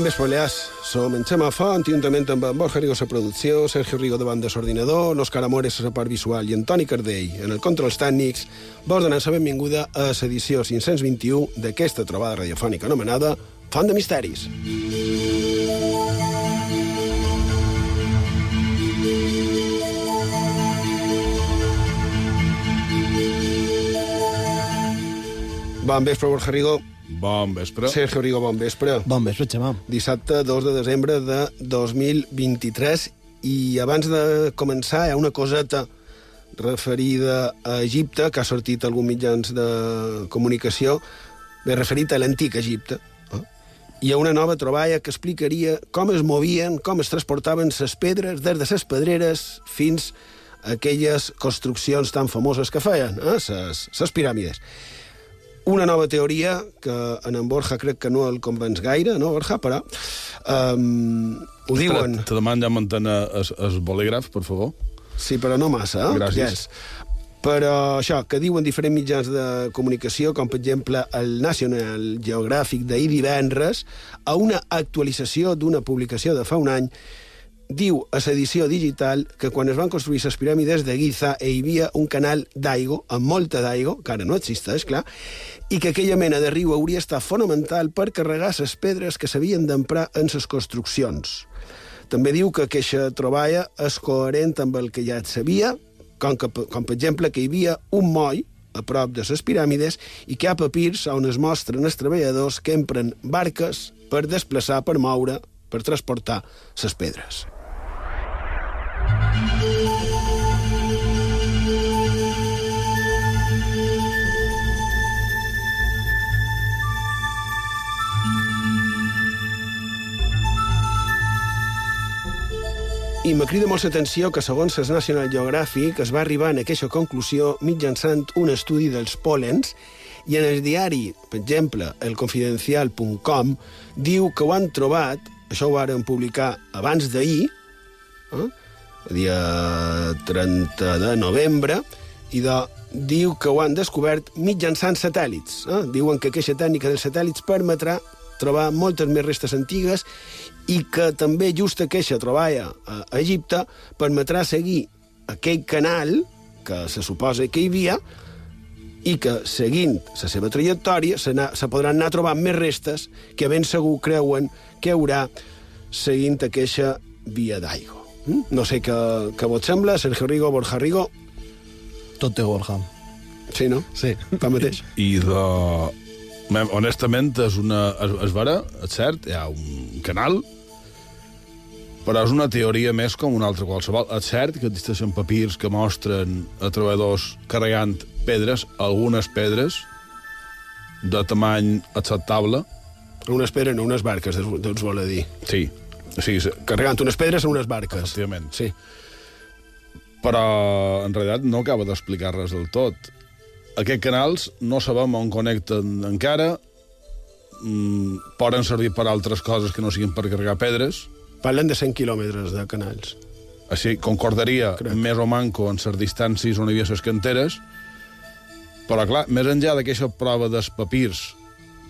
Bon vespre, Balears. Som en Xema Font, juntament amb en Borja Rigo a producció, Sergio Rigo de l'ordinador, l'Òscar Amores a la part visual i en Toni Cardell en el controls tècnics, vos donant la benvinguda a l'edició 521 d'aquesta trobada radiofònica anomenada Font de Misteris. Bon vespre, Borja Rigo. Bon vespre. Sergio Rigo, bon vespre. Bon vespre, Xemà. Dissabte 2 de desembre de 2023 i abans de començar hi ha una coseta referida a Egipte que ha sortit a alguns mitjans de comunicació bé referit a l'antic Egipte. Eh? Hi ha una nova troballa que explicaria com es movien, com es transportaven les pedres des de les pedreres fins a aquelles construccions tan famoses que feien, eh? les piràmides una nova teoria que en en Borja crec que no el convenç gaire, no, Borja? Però um, ho diuen... Te demano ja mantenir el, el bolígraf, per favor. Sí, però no massa, eh? Gràcies. Yes. Però això, que diuen diferents mitjans de comunicació, com per exemple el National Geographic d'ahir divendres, a una actualització d'una publicació de fa un any, diu a l'edició digital que quan es van construir les piràmides de Giza hi havia un canal d'aigua, amb molta d'aigua, que ara no existeix, clar, i que aquella mena de riu hauria estat fonamental per carregar les pedres que s'havien d'emprar en les construccions. També diu que aquesta troballa és coherent amb el que ja et sabia, com, que, com per exemple que hi havia un moll a prop de les piràmides i que hi ha papirs on es mostren els treballadors que empren barques per desplaçar, per moure, per transportar les pedres. I me crida molt l'atenció que, segons el National Geographic, es va arribar en aquesta conclusió mitjançant un estudi dels pòlens i en el diari, per exemple, elconfidencial.com, diu que ho han trobat, això ho varen publicar abans d'ahir, eh? Dia 30 de novembre, i de, diu que ho han descobert mitjançant satèl·lits. Eh? Diuen que aquesta tècnica dels satèl·lits permetrà trobar moltes més restes antigues i que també just aquesta troballa a Egipte permetrà seguir aquell canal que se suposa que hi havia i que, seguint la seva trajectòria, se, se podran anar trobant més restes que ben segur creuen que hi haurà seguint aquesta via d'aigua. Mm? No sé què, què vos sembla, Sergio Rigo, Borja Rigo. Tot té Borja. Sí, no? Sí. Pa mateix. I de... Honestament, és una... És, és vera, és cert, hi ha un canal, però és una teoria més com una altra qualsevol. És cert que existeixen papirs que mostren a treballadors carregant pedres, algunes pedres de tamany acceptable. Unes pedres, no unes barques, doncs vol dir. Sí. O sigui, Carregant unes pedres en unes barques. Efectivament. Sí. Però, en realitat, no acaba d'explicar res del tot. Aquests canals no sabem on connecten encara, mm, poden servir per altres coses que no siguin per carregar pedres, Parlen de 100 quilòmetres de canals. així concordaria Crec. més o manco en les distàncies on hi havia les canteres, però, clar, més enllà d'aquesta prova dels papirs,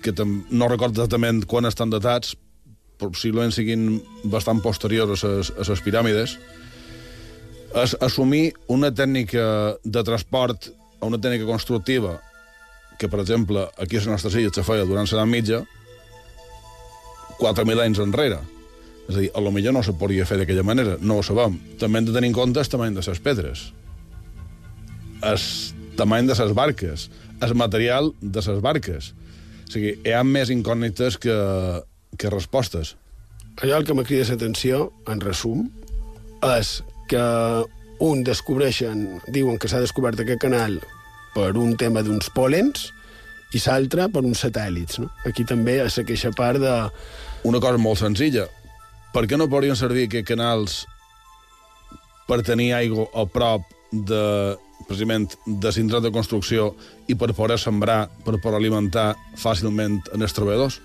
que no recordo exactament quan estan datats, possiblement siguin bastant posteriors a les, piràmides, és assumir una tècnica de transport una tècnica constructiva que, per exemple, aquí a les nostres illes se feia durant l'edat mitja, 4.000 anys enrere. És a dir, a lo millor no se podria fer d'aquella manera, no ho sabem. També hem de tenir en compte el tamany de les pedres, el tamany de les barques, el material de les barques. O sigui, hi ha més incògnites que, que respostes. Allò el que me crida l'atenció, en resum, és que un descobreixen, diuen que s'ha descobert aquest canal per un tema d'uns pòlens i l'altre per uns satèl·lits. No? Aquí també és aquesta part de... Una cosa molt senzilla. Per què no podrien servir aquests canals per tenir aigua a prop de, precisament, de centres de construcció i per poder sembrar, per poder alimentar fàcilment en els treballadors?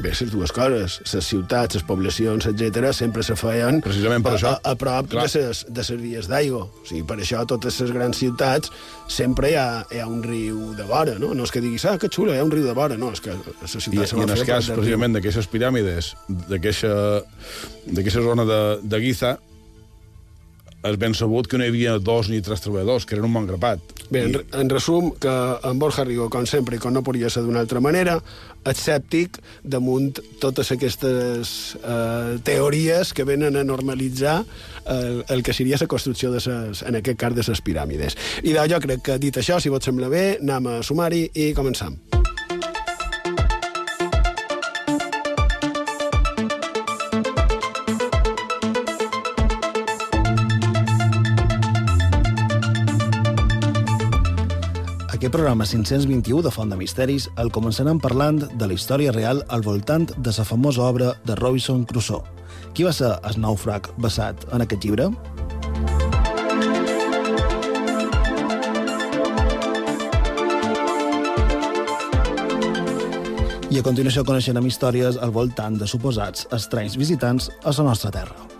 Bé, les dues coses. Les ciutats, les poblacions, etc sempre se feien Precisament per a, això. a, a prop Clar. de les, de les vies d'aigua. O sigui, per això a totes les grans ciutats sempre hi ha, hi ha un riu de vora, no? No és que diguis, ah, que xulo, hi ha un riu de vora, no, és que a les I, se i va en el cas, precisament, d'aquestes piràmides, d'aquesta d'aquesta zona de, de Giza, és ben sabut que no hi havia dos ni tres treballadors, que eren un bon grapat. Bé, en, en resum, que en Borja Rigo, com sempre, i com no podria ser d'una altra manera, escèptic damunt totes aquestes eh, teories que venen a normalitzar el, el que seria la construcció, de ses, en aquest cas, de les piràmides. I jo crec que, dit això, si vos sembla bé, anem a sumari i començam. Aquest programa 521 de Font de Misteris el començarem parlant de la història real al voltant de la famosa obra de Robinson Crusoe. Qui va ser el nàufrag basat en aquest llibre? I a continuació coneixerem històries al voltant de suposats estranys visitants a la nostra terra.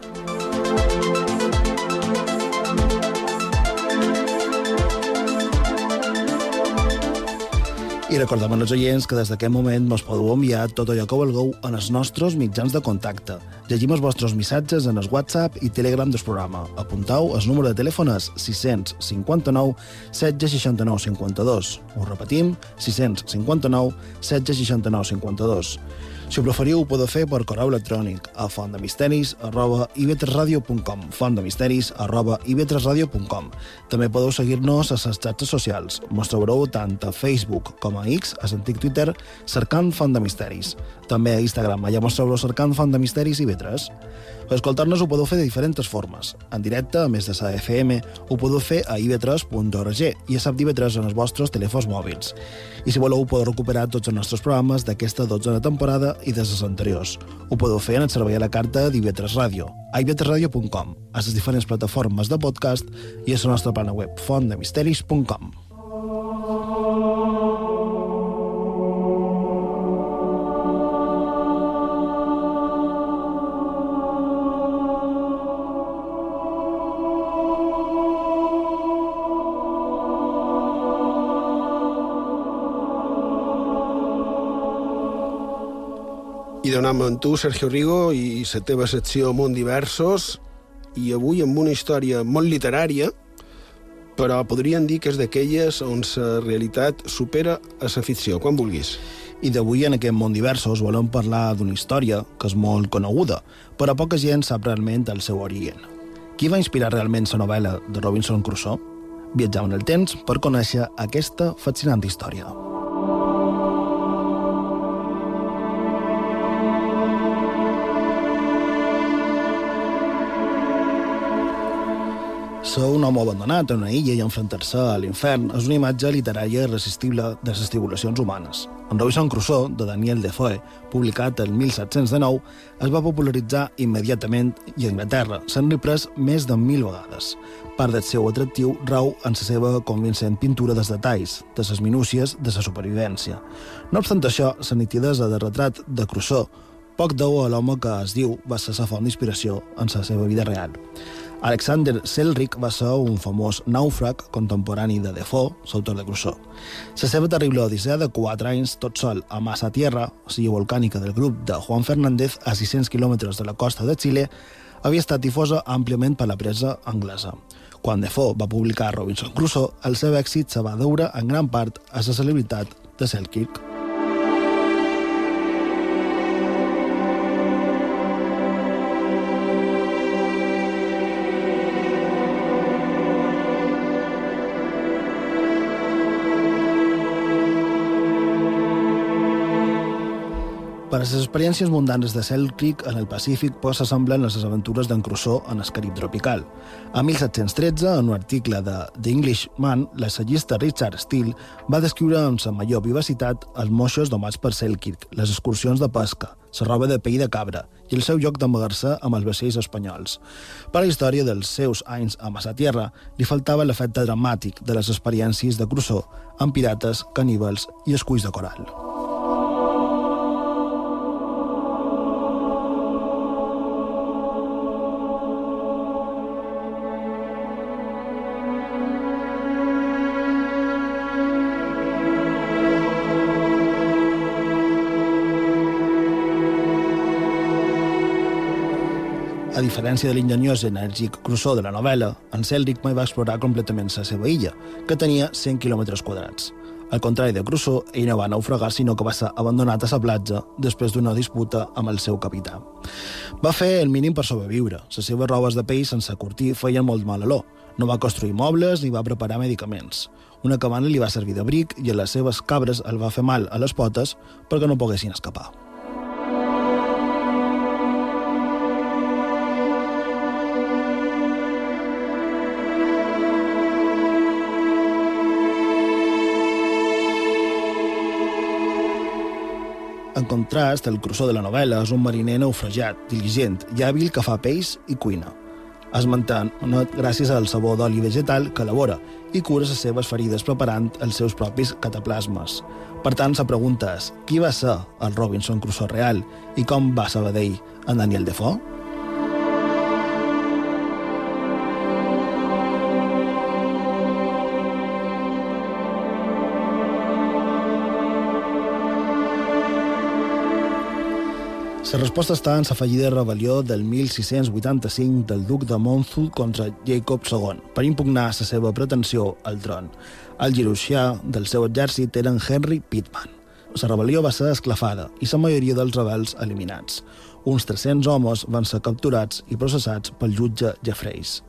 I recordem als oients que des d'aquest moment mos podeu enviar tot allò que vulgueu en els nostres mitjans de contacte. Llegim els vostres missatges en el WhatsApp i Telegram del programa. Apuntau, el número de telèfon és 659 769 52. Ho repetim, 659 769 52. Si ho preferiu, ho podeu fer per correu electrònic a fontdemisteris arroba ivetresradio.com fontdemisteris arroba ivetresradio.com També podeu seguir-nos a les xarxes socials. Mos trobareu tant a Facebook com a X, a l'antic Twitter, cercant Font de Misteris. També a Instagram, allà mos trobareu cercant Font de Misteris i Vetres. Per escoltar-nos ho podeu fer de diferents formes. En directe, a més de la FM, ho podeu fer a ib3.org i a SAP d'IV3 en els vostres telèfons mòbils. I si voleu, podeu recuperar tots els nostres programes d'aquesta dotzena temporada i de les anteriors. Ho podeu fer en el servei a la carta d'IV3 Ràdio, a ib3radio.com, a les diferents plataformes de podcast i a la nostra plana web fontdemisteris.com. I donem amb tu, Sergio Rigo, i la teva secció Món Diversos, i avui amb una història molt literària, però podríem dir que és d'aquelles on la realitat supera a la ficció, quan vulguis. I d'avui en aquest món diversos volem parlar d'una història que és molt coneguda, però poca gent sap realment el seu origen. Qui va inspirar realment la novel·la de Robinson Crusoe? Viatjam en el temps per conèixer aquesta fascinant història. Ser un home abandonat en una illa i enfrontar-se a l'infern és una imatge literària irresistible de les tribulacions humanes. En Robinson Crusoe, de Daniel Defoe, publicat el 1719, es va popularitzar immediatament i a Anglaterra s'han reprès més de mil vegades. Part del seu atractiu rau en la seva convincent pintura dels detalls, de les minúcies de la supervivència. No obstant això, la nitidesa del retrat de Crusoe poc deu a l'home que es diu va ser la font d'inspiració en la seva vida real. Alexander Selric va ser un famós nàufrag contemporani de Defoe, l'autor de Crusoe. La seva terrible odissea de 4 anys tot sol a Massa Tierra, o sigui volcànica del grup de Juan Fernández, a 600 quilòmetres de la costa de Xile, havia estat difosa àmpliament per la presa anglesa. Quan Defoe va publicar Robinson Crusoe, el seu èxit se va deure en gran part a la celebritat de Selkirk. Les experiències mundanes de Selkirk en el Pacífic pues s'assemblen les aventures d'en Crusoe en el Carib tropical. A 1713, en un article de The Englishman, l'assagista Richard Steele va descriure amb la major vivacitat els moixos domats per Selkirk, les excursions de pesca, la roba de pell de cabra i el seu lloc d'amagar-se amb els vaixells espanyols. Per a la història dels seus anys a Massa Tierra li faltava l'efecte dramàtic de les experiències de Crusoe amb pirates, caníbals i esculls de coral. Diferència de l'ingeniós i enèrgic Crusoe de la novel·la, en Céldric mai va explorar completament la seva illa, que tenia 100 quilòmetres quadrats. Al contrari de Crusoe, ell no va naufragar, sinó que va ser abandonat a la platja després d'una disputa amb el seu capità. Va fer el mínim per sobreviure. Les seves robes de pell sense curtir feien molt mal olor. No va construir mobles ni va preparar medicaments. Una cabana li va servir d'abric i a les seves cabres el va fer mal a les potes perquè no poguessin escapar. En contrast, el Crusoe de la novel·la és un mariner naufragiat, diligent i hàbil que fa peix i cuina. Es manté gràcies al sabor d'oli vegetal que elabora i cura les seves ferides preparant els seus propis cataplasmes. Per tant, la pregunta és, qui va ser el Robinson Crusoe real i com va saber d'ell en Daniel Defoe? La resposta està en la fallida rebel·lió del 1685 del duc de Monmouth contra Jacob II per impugnar la seva pretensió al tron. El giroxià del seu exèrcit era en Henry Pittman. La rebel·lió va ser esclafada i la majoria dels rebels eliminats. Uns 300 homes van ser capturats i processats pel jutge Jeffreys.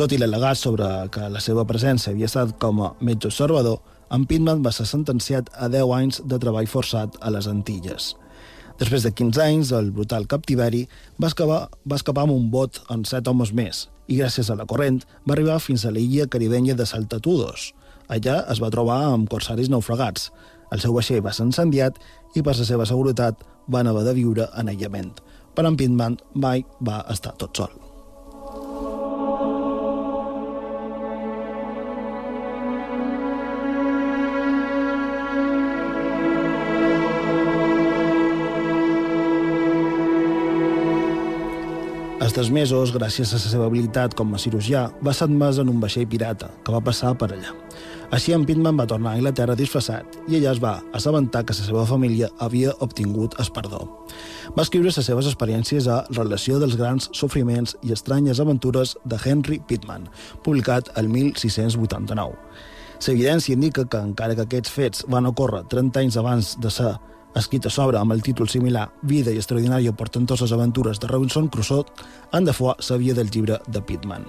Tot i l'al·legat sobre que la seva presència havia estat com a metge observador, en Pittman va ser sentenciat a 10 anys de treball forçat a les Antilles. Després de 15 anys, el brutal captiveri va escapar, va escapar amb un bot amb set homes més i gràcies a la corrent va arribar fins a l'illa caribenya de Saltatudos. Allà es va trobar amb corsaris naufragats. El seu vaixell va ser incendiat i per la seva seguretat van haver de viure en aïllament. Però en Pitman mai va estar tot sol. Als tres mesos, gràcies a la seva habilitat com a cirurgià, va ser admès en un vaixell pirata, que va passar per allà. Així, en Pitman va tornar a Anglaterra disfressat i ella es va assabentar que la seva família havia obtingut el perdó. Va escriure les seves experiències a Relació dels grans sofriments i estranyes aventures de Henry Pitman, publicat el 1689. L'evidència indica que, encara que aquests fets van ocórrer 30 anys abans de ser escrit a sobre amb el títol similar Vida i extraordinària portentoses aventures de Robinson Crusoe, en Defoe sabia del llibre de Pittman.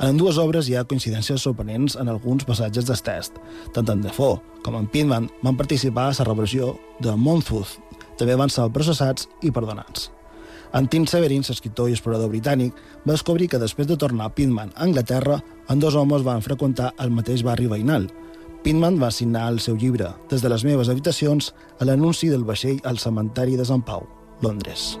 En dues obres hi ha coincidències sorprenents en alguns passatges del test. Tant en Defoe com en Pittman van participar a la revolució de Monmouth. També van ser processats i perdonats. En Tim Severin, l'escriptor i explorador britànic, va descobrir que després de tornar a Pittman a Anglaterra, en dos homes van freqüentar el mateix barri veïnal, Pitman va signar el seu llibre des de les meves habitacions a l'anunci del vaixell al cementari de Sant Pau, Londres.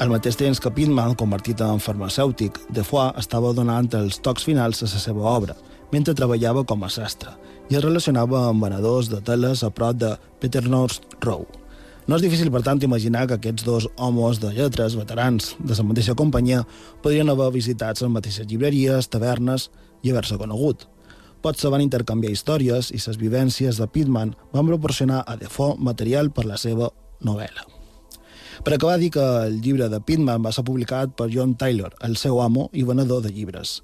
Al mateix temps que Pitman, convertit en farmacèutic, Defoe estava donant els tocs finals a la seva obra, mentre treballava com a sastre, i es relacionava amb venedors de teles a prop de Peter North Row. No és difícil, per tant, imaginar que aquests dos homes de lletres, veterans de la mateixa companyia, podrien haver visitat les mateixes llibreries, tavernes i haver-se conegut. Potser van intercanviar històries i les vivències de Pitman van proporcionar a Defoe material per la seva novel·la. Per acabar, dir que el llibre de Pitman va ser publicat per John Taylor, el seu amo i venedor de llibres.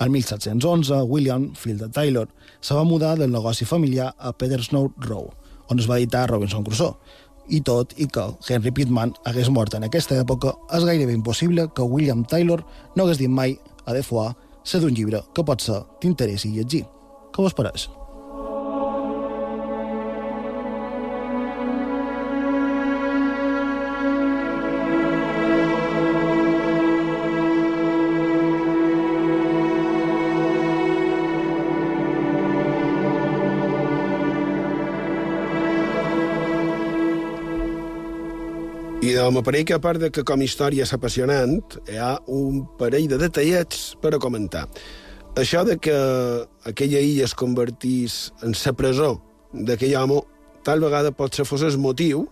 El 1711, William, fill de Taylor, se va mudar del negoci familiar a Petersnow Row, on es va editar Robinson Crusoe. I tot i que Henry Pittman hagués mort en aquesta època, és gairebé impossible que William Taylor no hagués dit mai a Defoe ser d'un llibre que pot ser t'interessi llegir. Què vos pareix? M'aparell que a part de que com a història és apassionant, hi ha un parell de detallets per a comentar. Això de que aquella illa es convertís en la presó d'aquell home, tal vegada pot ser fos el motiu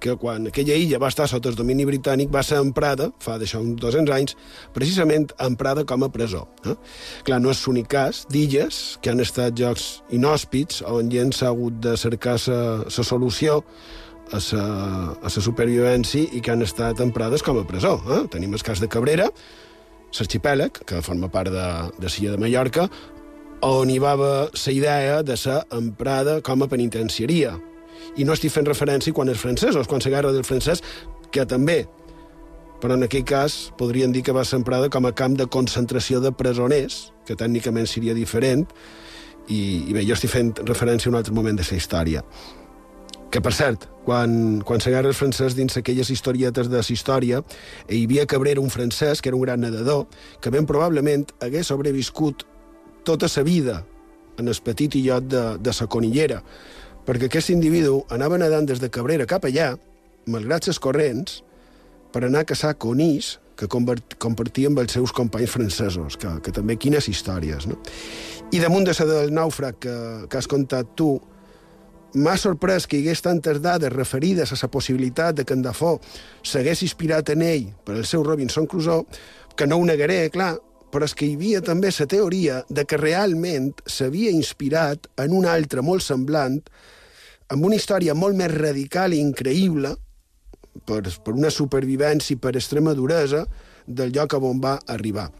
que quan aquella illa va estar sota el domini britànic va ser emprada, fa d'això uns 200 anys, precisament emprada com a presó. Eh? Clar, no és l'únic cas d'illes que han estat jocs inhòspits on gent s'ha hagut de cercar la solució a la supervivència i que han estat emprades com a presó. Eh? Tenim el cas de Cabrera, l'arxipèlag, que forma part de, de Silla de Mallorca, on hi va haver la idea de ser emprada com a penitenciaria. I no estic fent referència quan els francesos, quan la guerra del francès, que també, però en aquell cas podrien dir que va ser emprada com a camp de concentració de presoners, que tècnicament seria diferent, i, i bé, jo estic fent referència a un altre moment de la història. Que, per cert, quan, quan la guerra francès dins aquelles historietes de història, hi havia Cabrera, un francès, que era un gran nedador, que ben probablement hagués sobreviscut tota sa vida en el petit illot de, de sa conillera, perquè aquest individu anava nedant des de Cabrera cap allà, malgrat les corrents, per anar a caçar conills que compartia amb els seus companys francesos, que, que també quines històries, no? I damunt de la del nàufrag que, que has contat tu, m'ha sorprès que hi hagués tantes dades referides a la possibilitat de que en Dafoe s'hagués inspirat en ell per al seu Robinson Crusoe, que no ho negaré, clar, però és que hi havia també la teoria de que realment s'havia inspirat en una altra molt semblant, amb una història molt més radical i increïble, per, per una supervivència i per extrema duresa, del lloc on va arribar.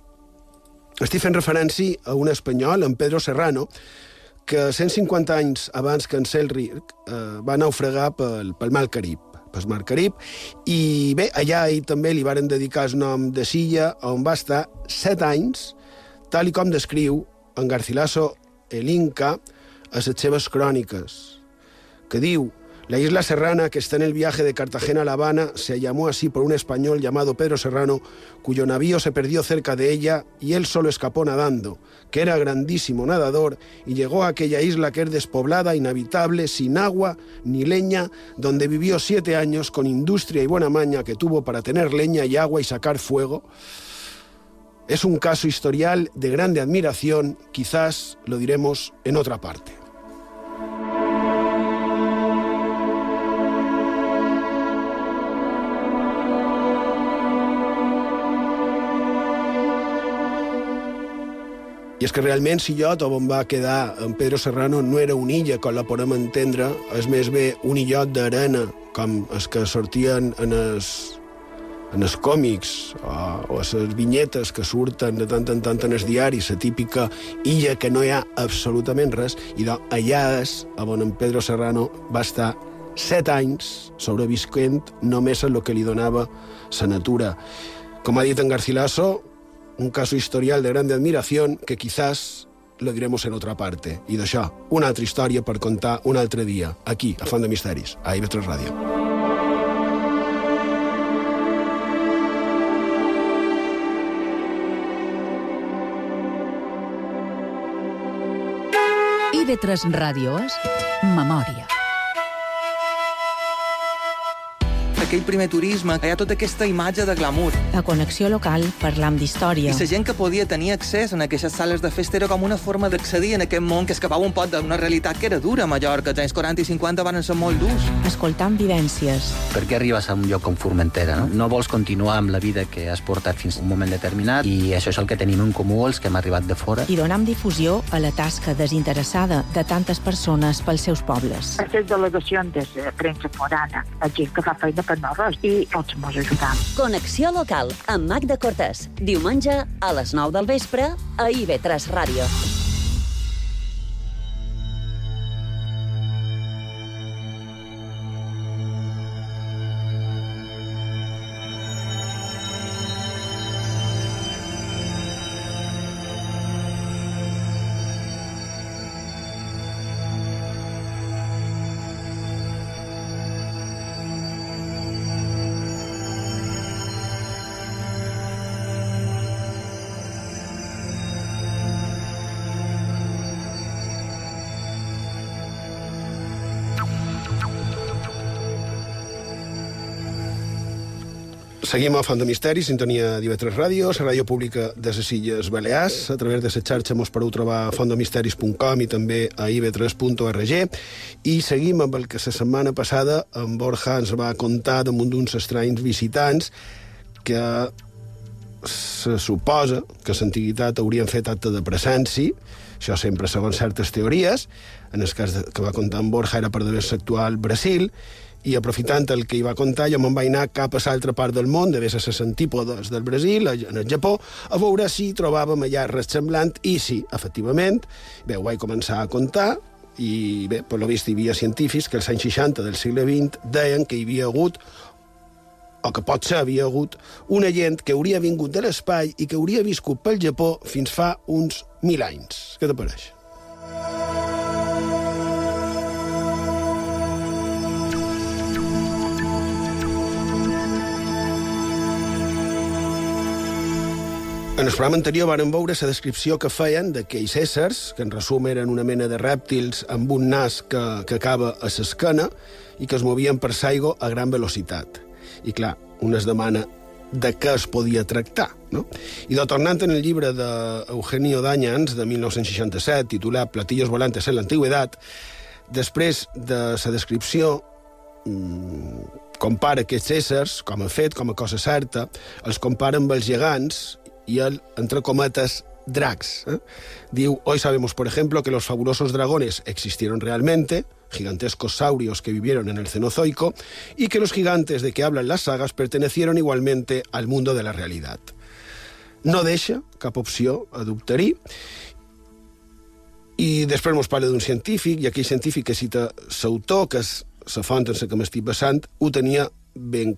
Estic fent referència a un espanyol, en Pedro Serrano, que 150 anys abans que en Selric eh, va naufragar pel, pel Mar Carib, pel Mar Carib, i bé, allà ell també li varen dedicar el nom de Silla, on va estar 7 anys, tal i com descriu en Garcilaso el Inca a les seves cròniques, que diu La isla Serrana, que está en el viaje de Cartagena a La Habana, se llamó así por un español llamado Pedro Serrano, cuyo navío se perdió cerca de ella y él solo escapó nadando, que era grandísimo nadador, y llegó a aquella isla que es despoblada, inhabitable, sin agua ni leña, donde vivió siete años con industria y buena maña que tuvo para tener leña y agua y sacar fuego. Es un caso historial de grande admiración, quizás lo diremos en otra parte. I és que realment Sillot, on va quedar en Pedro Serrano, no era una illa, com la podem entendre, és més bé un illot d'arena, com els que sortien en els, en els còmics o, o les vinyetes que surten de tant en tant en els diaris, la típica illa que no hi ha absolutament res, i doncs allà és on en Pedro Serrano va estar set anys sobrevisquent només en el que li donava la natura. Com ha dit en Garcilaso, un caso historial de grande admiración que quizás lo diremos en otra parte. I d'això, una altra història per contar un altre dia, aquí, a Font de Misteris, a IB3 Ràdio. IB3 Ràdio és Memòria. Aquell primer turisme, hi ha tota aquesta imatge de glamour. A Connexió Local parlam d'història. I la gent que podia tenir accés en aquestes sales de festa era com una forma d'accedir en aquest món que escapava un pot d'una realitat que era dura a Mallorca. Els anys 40 i 50 van ser molt durs. Escoltant vivències. Per què arribes a un lloc com Formentera? No? no vols continuar amb la vida que has portat fins a un moment determinat i això és el que tenim en comú els que hem arribat de fora. I donam difusió a la tasca desinteressada de tantes persones pels seus pobles. Aquestes delegacions de premsa forana, la gent que fa feina per nosaltres i tots ens ajudam. Connexió local amb Magda Cortés. Diumenge a les 9 del vespre a IB3 Ràdio. Seguim a Font de Misteri, sintonia d'IV3 Ràdio, la ràdio pública de les Illes Balears. A través de la xarxa mos podeu trobar a fontdemisteris.com i també a iv3.org. I seguim amb el que la setmana passada en Borja ens va contar damunt d'uns estranys visitants que se suposa que l'antiguitat haurien fet acte de presència, això sempre segons certes teories, en el cas que va contar en Borja era per d'haver-se actual Brasil, i aprofitant el que hi va contar, jo me'n vaig anar cap a l'altra part del món, de ser les antípodes del Brasil, en el Japó, a veure si trobàvem allà res semblant, i sí, efectivament, bé, ho vaig començar a contar, i bé, per lo vist hi havia científics que als anys 60 del segle XX deien que hi havia hagut o que potser havia hagut una gent que hauria vingut de l'espai i que hauria viscut pel Japó fins fa uns mil anys. Què t'apareix? En el programa anterior varen veure la descripció que feien d'aquells éssers, que en resum eren una mena de rèptils amb un nas que, que acaba a l'esquena i que es movien per l'aigua a gran velocitat. I clar, un es demana de què es podia tractar. No? I de tornant en el llibre d'Eugenio Dañans, de 1967, titulat Platillos volantes en l'antigüedat, després de la descripció mmm, compara aquests éssers, com a fet, com a cosa certa, els compara amb els gegants y el, entre cometas, drags. ¿eh? Diu, hoy sabemos, por ejemplo, que los fabulosos dragones existieron realmente, gigantescos saurios que vivieron en el Cenozoico, y que los gigantes de que hablan las sagas pertenecieron igualmente al mundo de la realidad. No deixa cap opció a dubtarir, i després mos parla d'un científic, i aquell científic que cita l'autor, que és la font en la que m'estic basant, ho tenia ben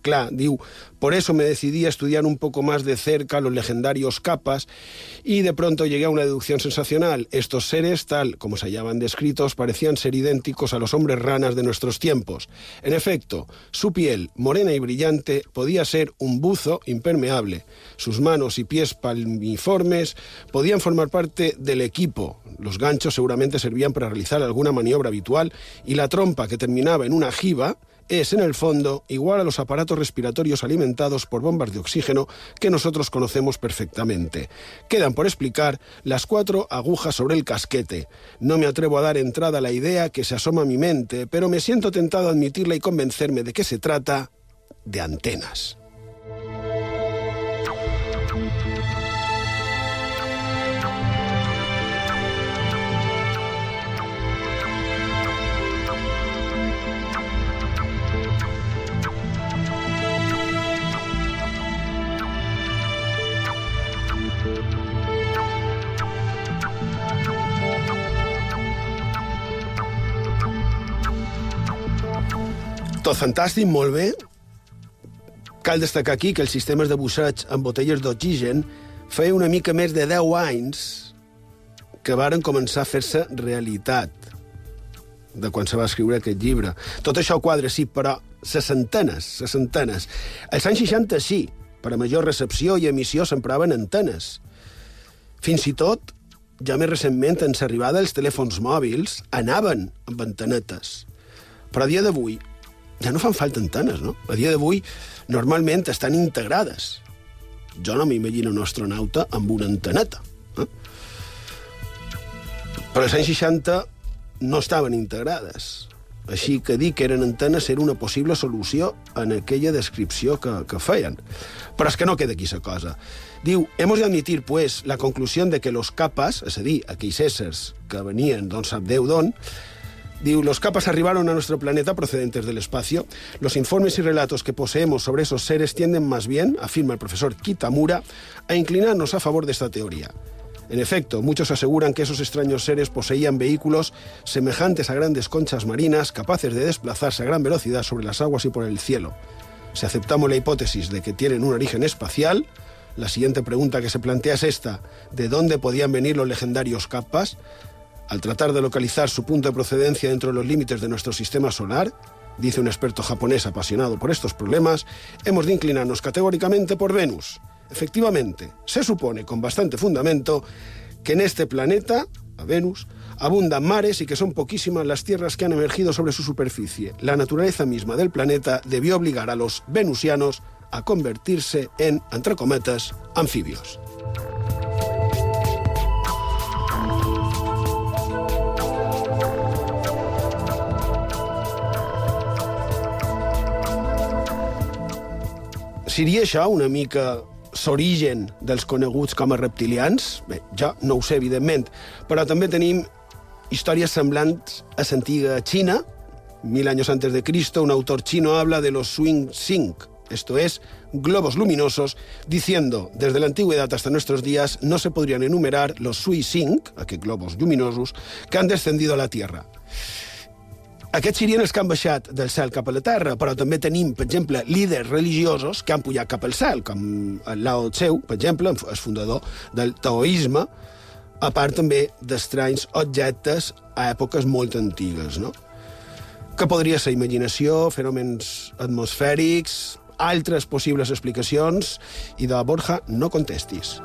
por eso me decidí a estudiar un poco más de cerca los legendarios capas y de pronto llegué a una deducción sensacional. Estos seres, tal como se hallaban descritos, parecían ser idénticos a los hombres ranas de nuestros tiempos. En efecto, su piel, morena y brillante, podía ser un buzo impermeable. Sus manos y pies palmiformes podían formar parte del equipo. Los ganchos seguramente servían para realizar alguna maniobra habitual y la trompa que terminaba en una jiba es, en el fondo, igual a los aparatos respiratorios alimentados por bombas de oxígeno que nosotros conocemos perfectamente. Quedan por explicar las cuatro agujas sobre el casquete. No me atrevo a dar entrada a la idea que se asoma a mi mente, pero me siento tentado a admitirla y convencerme de que se trata de antenas. Tot fantàstic, molt bé. Cal destacar aquí que els sistemes de busseig amb botelles d'oxigen feia una mica més de 10 anys que varen començar a fer-se realitat de quan se va escriure aquest llibre. Tot això quadre, sí, però se centenes, se centenes. Als anys 60 sí, per a major recepció i emissió s'empraven antenes. Fins i tot, ja més recentment, en l'arribada dels telèfons mòbils, anaven amb antenetes. Però a dia d'avui ja no fan falta antenes, no? A dia d'avui normalment estan integrades. Jo no m'imagino un astronauta amb una anteneta. Eh? Però als anys 60 no estaven integrades. Així que dir que eren antenes era una possible solució en aquella descripció que, que feien. Però és que no queda aquí la cosa. Diu, hemos de admitir, pues, la conclusió de que los capas, és a dir, aquells éssers que venien d'on sap Déu d'on, los capas arribaron a nuestro planeta procedentes del espacio. Los informes y relatos que poseemos sobre esos seres tienden más bien, afirma el profesor Kitamura, a inclinarnos a favor de esta teoría. En efecto, muchos aseguran que esos extraños seres poseían vehículos semejantes a grandes conchas marinas capaces de desplazarse a gran velocidad sobre las aguas y por el cielo. Si aceptamos la hipótesis de que tienen un origen espacial, la siguiente pregunta que se plantea es esta. ¿De dónde podían venir los legendarios capas? Al tratar de localizar su punto de procedencia dentro de los límites de nuestro sistema solar, dice un experto japonés apasionado por estos problemas, hemos de inclinarnos categóricamente por Venus. Efectivamente, se supone con bastante fundamento que en este planeta, a Venus, abundan mares y que son poquísimas las tierras que han emergido sobre su superficie. La naturaleza misma del planeta debió obligar a los venusianos a convertirse en, entre cometes, anfibios. Seria això una mica l'origen dels coneguts com a reptilians? Bé, jo no ho sé, evidentment, però també tenim històries semblants a l'antiga Xina. Mil años antes de Cristo, un autor chino habla de los swing sync, esto es, globos luminosos, diciendo, desde la antigüedad hasta nuestros días no se podrían enumerar los sui sync, aquests globos luminosos, que han descendido a la Tierra. Aquests serien els que han baixat del cel cap a la terra, però també tenim, per exemple, líders religiosos que han pujat cap al cel, com el Lao Tseu, per exemple, el fundador del taoisme, a part també d'estranys objectes a èpoques molt antigues, no? Que podria ser imaginació, fenòmens atmosfèrics, altres possibles explicacions, i de Borja no contestis.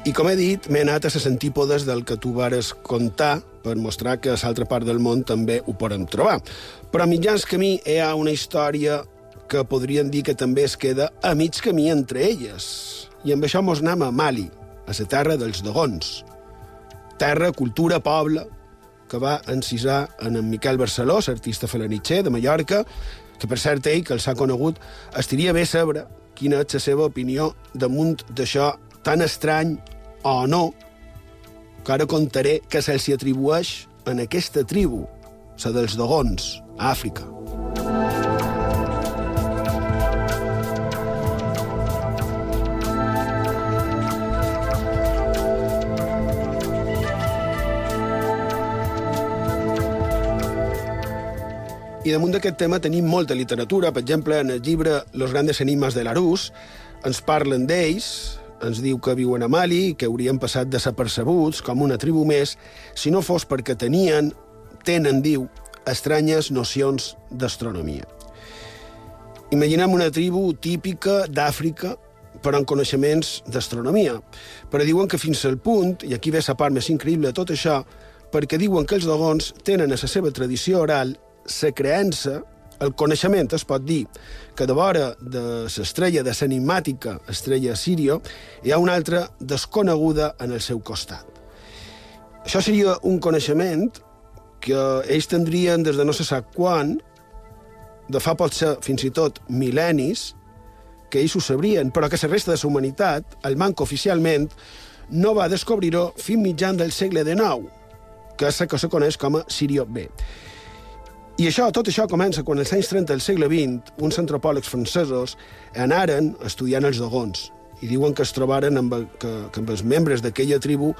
I com he dit, m'he anat a les antípodes del que tu vares contar per mostrar que a l'altra part del món també ho podem trobar. Però a mitjans camí hi ha una història que podríem dir que també es queda a mig camí entre elles. I amb això mos anem a Mali, a la terra dels Dogons. Terra, cultura, poble, que va encisar en en Miquel Barceló, l'artista falanitxer de Mallorca, que per cert ell, que els ha conegut, estaria bé saber quina és la seva opinió damunt d'això tan estrany o no, que ara contaré que se'ls atribueix en aquesta tribu, la dels Dogons, a Àfrica. I damunt d'aquest tema tenim molta literatura. Per exemple, en el llibre Los grandes enigmas de l'Arús ens parlen d'ells, ens diu que viuen a Mali, que haurien passat desapercebuts com una tribu més, si no fos perquè tenien, tenen, diu, estranyes nocions d'astronomia. Imaginem una tribu típica d'Àfrica, però amb coneixements d'astronomia. Però diuen que fins al punt, i aquí ve la part més increïble de tot això, perquè diuen que els dogons tenen a la seva tradició oral la creença el coneixement es pot dir que de vora de l'estrella de l'enigmàtica estrella Sirio hi ha una altra desconeguda en el seu costat. Això seria un coneixement que ells tindrien des de no se sap quan, de fa pot ser fins i tot mil·lennis, que ells ho sabrien, però que la resta de la humanitat, el manco oficialment, no va descobrir-ho fins mitjan del segle XIX, que és el que se coneix com a Sirio B. I això, tot això comença quan als anys 30 del segle XX uns antropòlegs francesos anaren estudiant els dogons i diuen que es trobaren amb, que, que amb els membres d'aquella tribu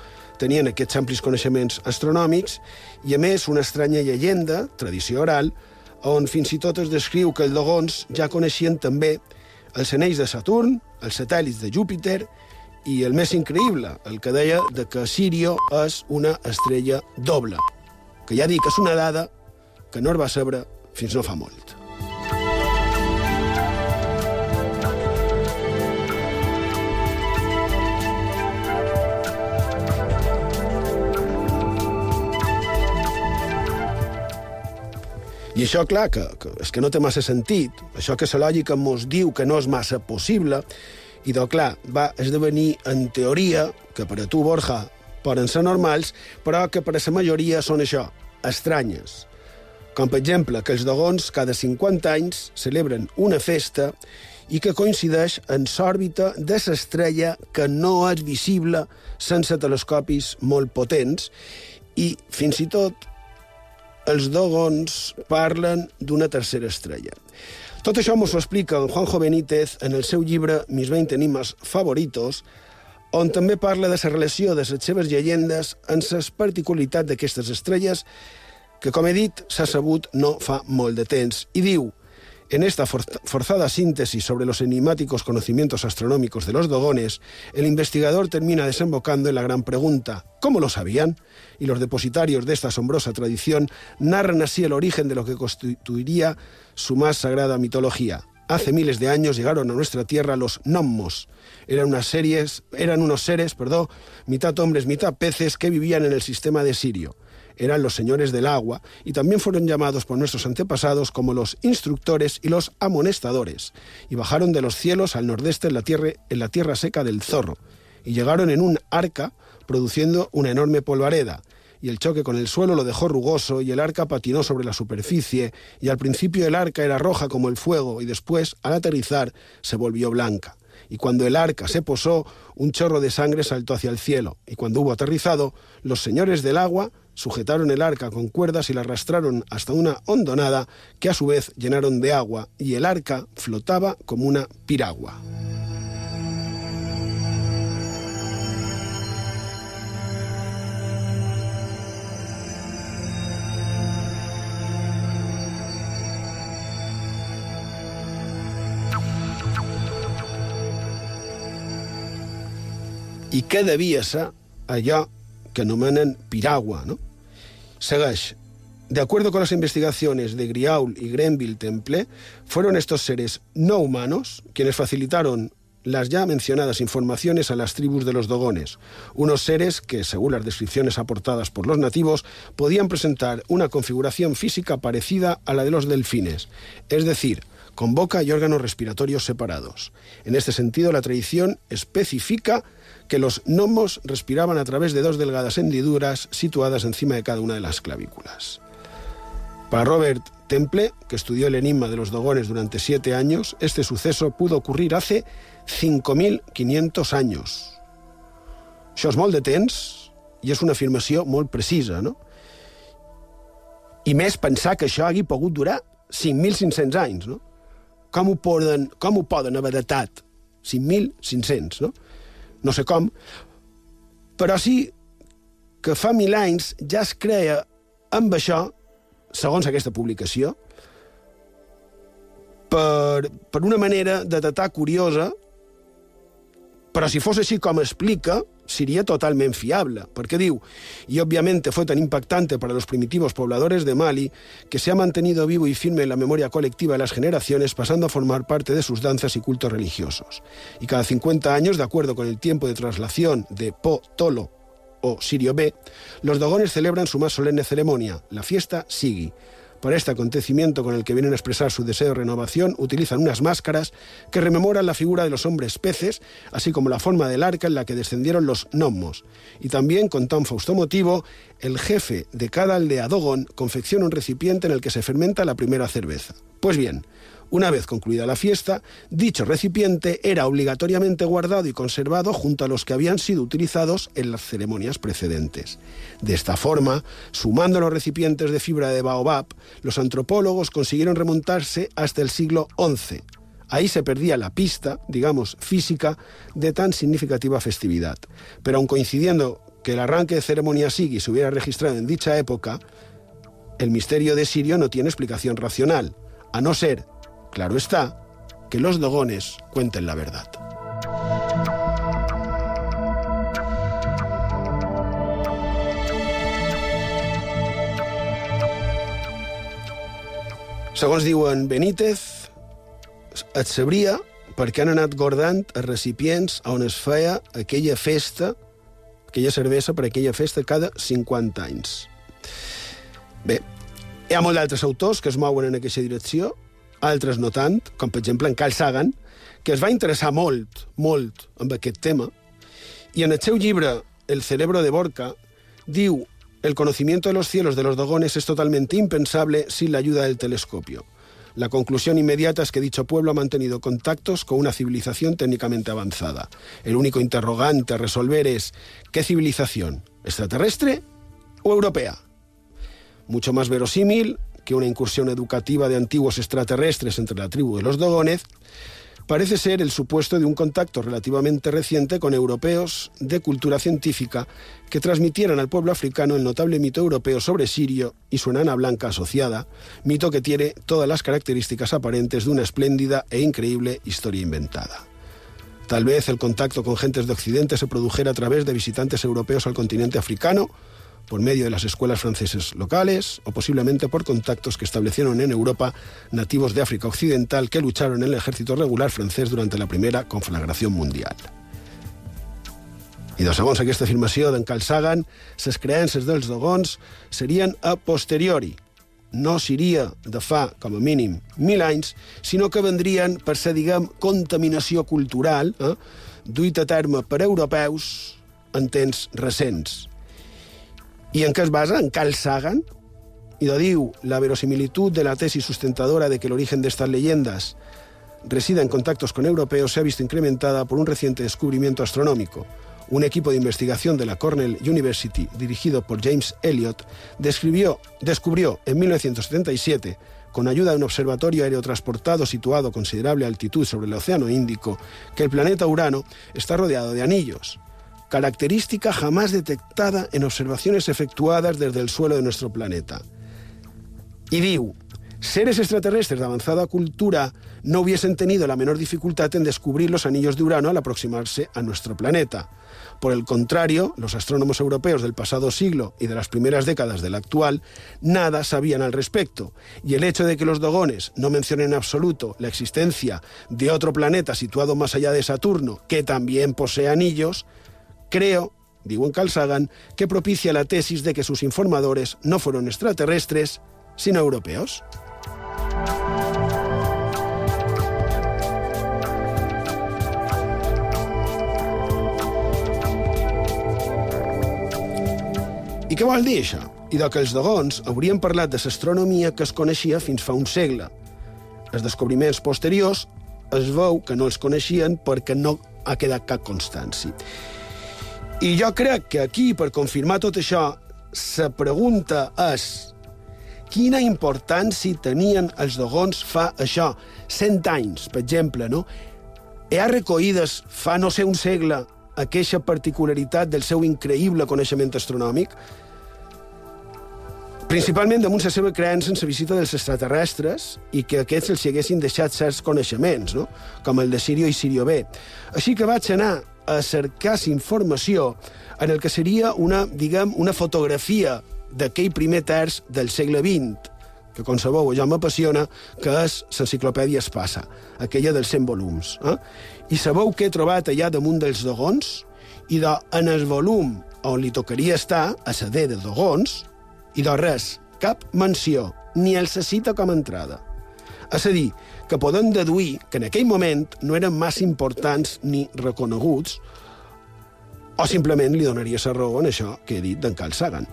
tenien aquests amplis coneixements astronòmics i, a més, una estranya llegenda, tradició oral, on fins i tot es descriu que els dogons ja coneixien també els anells de Saturn, els satèl·lits de Júpiter i el més increïble, el que deia de que Sirio és una estrella doble, que ja dic és una dada que no es va saber fins no fa molt. I això, clar, que, que és que no té massa sentit. Això que la lògica mos diu que no és massa possible, i doncs, clar, va esdevenir en teoria, que per a tu, Borja, poden ser normals, però que per a la majoria són això, estranyes, com per exemple que els dogons cada 50 anys celebren una festa i que coincideix en l'òrbita de l'estrella que no és visible sense telescopis molt potents i, fins i tot, els dogons parlen d'una tercera estrella. Tot això ens ho explica en Juanjo Benítez en el seu llibre Mis 20 enigmas favoritos, on també parla de la relació de les seves llegendes en les particularitats d'aquestes estrelles que, com he no fa molt de temps, En esta forzada síntesis sobre los enigmáticos conocimientos astronómicos de los dogones, el investigador termina desembocando en la gran pregunta, ¿cómo lo sabían? Y los depositarios de esta asombrosa tradición narran así el origen de lo que constituiría su más sagrada mitología. hace miles de años llegaron a nuestra tierra los gnomos. Eran, unas series, eran unos seres, perdón, mitad hombres, mitad peces que vivían en el sistema de Sirio. Eran los señores del agua y también fueron llamados por nuestros antepasados como los instructores y los amonestadores. Y bajaron de los cielos al nordeste en la tierra, en la tierra seca del Zorro. Y llegaron en un arca produciendo una enorme polvareda y el choque con el suelo lo dejó rugoso y el arca patinó sobre la superficie y al principio el arca era roja como el fuego y después, al aterrizar, se volvió blanca. Y cuando el arca se posó, un chorro de sangre saltó hacia el cielo, y cuando hubo aterrizado, los señores del agua sujetaron el arca con cuerdas y la arrastraron hasta una hondonada que a su vez llenaron de agua, y el arca flotaba como una piragua. i què devia ser allò que anomenen piragua, no? Segueix. De acuerdo con las investigaciones de Griaul y Grenville Temple, fueron estos seres no humanos quienes facilitaron las ya mencionadas informaciones a las tribus de los dogones, unos seres que, según las descripciones aportadas por los nativos, podían presentar una configuración física parecida a la de los delfines, es decir, con boca y órganos respiratorios separados. En este sentido, la tradición especifica que los gnomos respiraban a través de dos delgadas hendiduras situadas encima de cada una de las clavículas. Para Robert Temple, que estudió el enigma de los dogones durante siete años, este suceso pudo ocurrir hace 5.500 anys. Això és molt de temps i és una afirmació molt precisa, no? I més pensar que això hagi pogut durar 5.500 anys, no? Com ho poden, com ho poden haver datat 5.500, no? No sé com, però sí que fa mil anys ja es creia amb això, segons aquesta publicació, per, per una manera de datar curiosa, però si fos així com explica, sería totalmente fiable, porque diu, y obviamente fue tan impactante para los primitivos pobladores de Mali que se ha mantenido vivo y firme en la memoria colectiva de las generaciones, pasando a formar parte de sus danzas y cultos religiosos. Y cada 50 años, de acuerdo con el tiempo de traslación de Po Tolo o Sirio B, los dogones celebran su más solemne ceremonia, la fiesta Sigi, para este acontecimiento con el que vienen a expresar su deseo de renovación, utilizan unas máscaras que rememoran la figura de los hombres peces, así como la forma del arca en la que descendieron los gnomos. Y también, con tan fausto motivo, el jefe de cada aldea Dogon confecciona un recipiente en el que se fermenta la primera cerveza. Pues bien, una vez concluida la fiesta, dicho recipiente era obligatoriamente guardado y conservado junto a los que habían sido utilizados en las ceremonias precedentes. De esta forma, sumando los recipientes de fibra de baobab, los antropólogos consiguieron remontarse hasta el siglo XI. Ahí se perdía la pista, digamos, física de tan significativa festividad. Pero aun coincidiendo que el arranque de ceremonia Sigi se hubiera registrado en dicha época, el misterio de Sirio no tiene explicación racional, a no ser Claro está que los dogones cuenten la verdad. Segons diuen Benítez, et sabria perquè han anat guardant els recipients on es feia aquella festa, aquella cervesa per aquella festa cada 50 anys. Bé, hi ha molts d'altres autors que es mouen en aquesta direcció, altres no tant, com per exemple en Carl Sagan, que es va interessar molt, molt amb aquest tema, i en el seu llibre El cerebro de Borca diu el conocimiento de los cielos de los dogones es totalmente impensable sin la ayuda del telescopio. La conclusión inmediata es que dicho pueblo ha mantenido contactos con una civilización técnicamente avanzada. El único interrogante a resolver es ¿qué civilización? ¿Extraterrestre o europea? Mucho más verosímil que una incursión educativa de antiguos extraterrestres entre la tribu de los Dogones, parece ser el supuesto de un contacto relativamente reciente con europeos de cultura científica que transmitieran al pueblo africano el notable mito europeo sobre Sirio y su enana blanca asociada, mito que tiene todas las características aparentes de una espléndida e increíble historia inventada. Tal vez el contacto con gentes de Occidente se produjera a través de visitantes europeos al continente africano, por medio de las escuelas francesas locales o posiblemente por contactos que establecieron en Europa nativos de África Occidental que lucharon en el ejército regular francès durant la primera conflagració mundial. I de segons aquesta afirmació d'en Carl Sagan, les creences dels dogons serien a posteriori, no seria de fa, com a mínim, mil anys, sinó que vendrien per ser, diguem, contaminació cultural, eh, duit a terme per europeus en temps recents. I en què es basa? En Carl Sagan, y lo diu, la verosimilitud de la tesis sustentadora de que el origen de estas leyendas resida en contactos con europeos se ha visto incrementada por un reciente descubrimiento astronómico. Un equipo de investigación de la Cornell University, dirigido por James Elliot, descubrió en 1977, con ayuda de un observatorio aerotransportado situado a considerable altitud sobre el Océano Índico, que el planeta Urano está rodeado de anillos, característica jamás detectada en observaciones efectuadas desde el suelo de nuestro planeta. Y diu, seres extraterrestres de avanzada cultura no hubiesen tenido la menor dificultad en descubrir los anillos de Urano al aproximarse a nuestro planeta. Por el contrario, los astrónomos europeos del pasado siglo y de las primeras décadas del actual nada sabían al respecto, y el hecho de que los dogones no mencionen en absoluto la existencia de otro planeta situado más allá de Saturno, que también posee anillos, creo, digo Carl Sagan, que propicia la tesis de que sus informadores no fueron extraterrestres, sino europeos. I què vol dir això? I de que els dogons haurien parlat de l'astronomia que es coneixia fins fa un segle. Els descobriments posteriors es veu que no els coneixien perquè no ha quedat cap constància. I jo crec que aquí, per confirmar tot això, la pregunta és quina importància tenien els dogons fa això, 100 anys, per exemple, no? Hi ha recollides fa no sé un segle aquesta particularitat del seu increïble coneixement astronòmic, principalment damunt la seva creença en la visita dels extraterrestres i que aquests els haguessin deixat certs coneixements, no? com el de Sirio i Sirio B. Així que vaig anar a cercar informació en el que seria una, diguem, una fotografia d'aquell primer terç del segle XX, que com sabeu ja m'apassiona, que és l'enciclopèdia Espassa, aquella dels 100 volums. Eh? I sabeu què he trobat allà damunt dels dogons? I de, en el volum on li tocaria estar, a la D de dogons, i de res, cap menció, ni el se cita com a entrada. És a dir, que podem deduir que en aquell moment no eren massa importants ni reconeguts, o simplement li donaria la raó en això que he dit d'en Carl Sagan.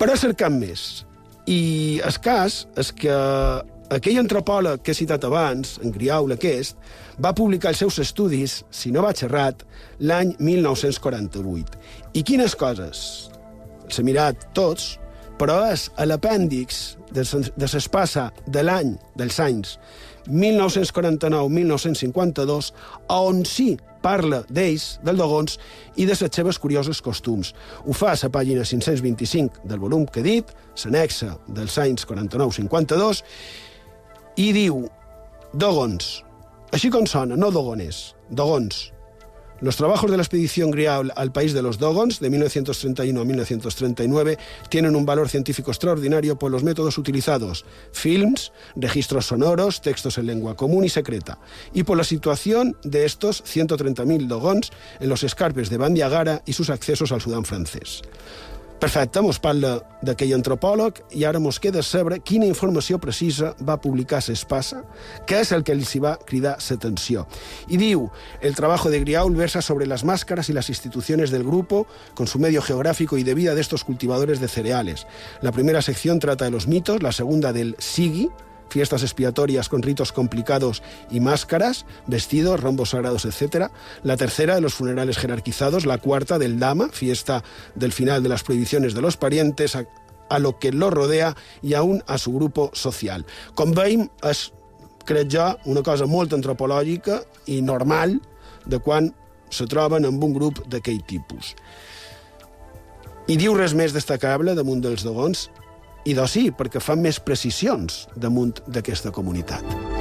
Però cercant més. I el cas és que aquell antropòleg que he citat abans, en Griaul aquest, va publicar els seus estudis, si no va xerrat, l'any 1948. I quines coses? S'ha mirat tots, però és a l'apèndix de l'espassa de l'any, dels anys 1949-1952, on sí parla d'ells, del Dogons, i de les seves curiosos costums. Ho fa a la pàgina 525 del volum que he dit, s'anexa dels anys 49-52, i diu Dogons, així com sona, no Dogones, Dogons, Los trabajos de la expedición Grial al país de los Dogons, de 1931 a 1939, tienen un valor científico extraordinario por los métodos utilizados, films, registros sonoros, textos en lengua común y secreta, y por la situación de estos 130.000 Dogons en los escarpes de Bandiagara y sus accesos al Sudán francés. Perfecte, mos parla d'aquell antropòleg i ara mos queda saber quina informació precisa va publicar Sespassa, que és el que els va cridar l'atenció. I diu, el trabajo de Griaul versa sobre las máscaras y las instituciones del grupo con su medio geográfico y de vida de estos cultivadores de cereales. La primera sección trata de los mitos, la segunda del Sigi, fiestas expiatorias con ritos complicados y máscaras, vestidos, rombos sagrados, etc. La tercera de los funerales jerarquizados, la cuarta del Dama, fiesta del final de las prohibiciones de los parientes, a, a lo que lo rodea i aún a su grupo social. Com veiem, és, crec jo, una cosa molt antropològica i normal de quan se troben amb un grup d'aquell tipus. I diu res més destacable damunt dels dogons i sí, perquè fan més precisions damunt d'aquesta comunitat.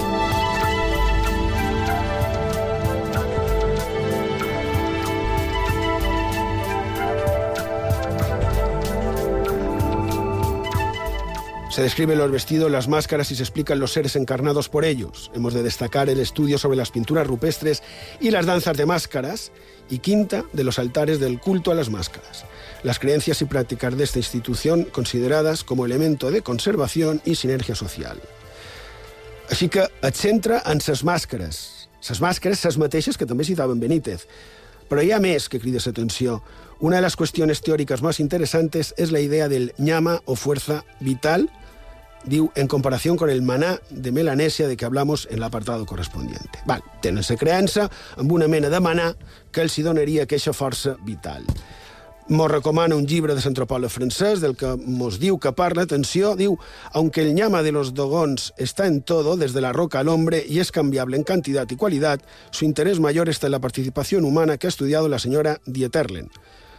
Se describen los vestidos, las máscaras y se explican los seres encarnados por ellos. Hemos de destacar el estudio sobre las pinturas rupestres y las danzas de máscaras y quinta de los altares del culto a las máscaras. Las creencias y prácticas de esta institución consideradas como elemento de conservación y sinergia social. Així que et centra en ses màscares. Ses màscares, ses mateixes que també citaven Benítez. Però hi ha més que crides atenció. Una de las cuestiones teóricas más interesantes es la idea del ñama o fuerza vital diu, en comparación con el maná de Melanesia de que hablamos en l'apartado correspondiente. Val, tenen-se creença amb una mena de maná que els hi donaria aquesta força vital. Mos recomana un llibre de l'antropòleg francès del que mos diu que parla, atenció, diu, aunque el ñama de los dogons está en todo, desde la roca al hombre, y es cambiable en cantidad y cualidad, su interés mayor está en la participación humana que ha estudiado la señora Dieterlen.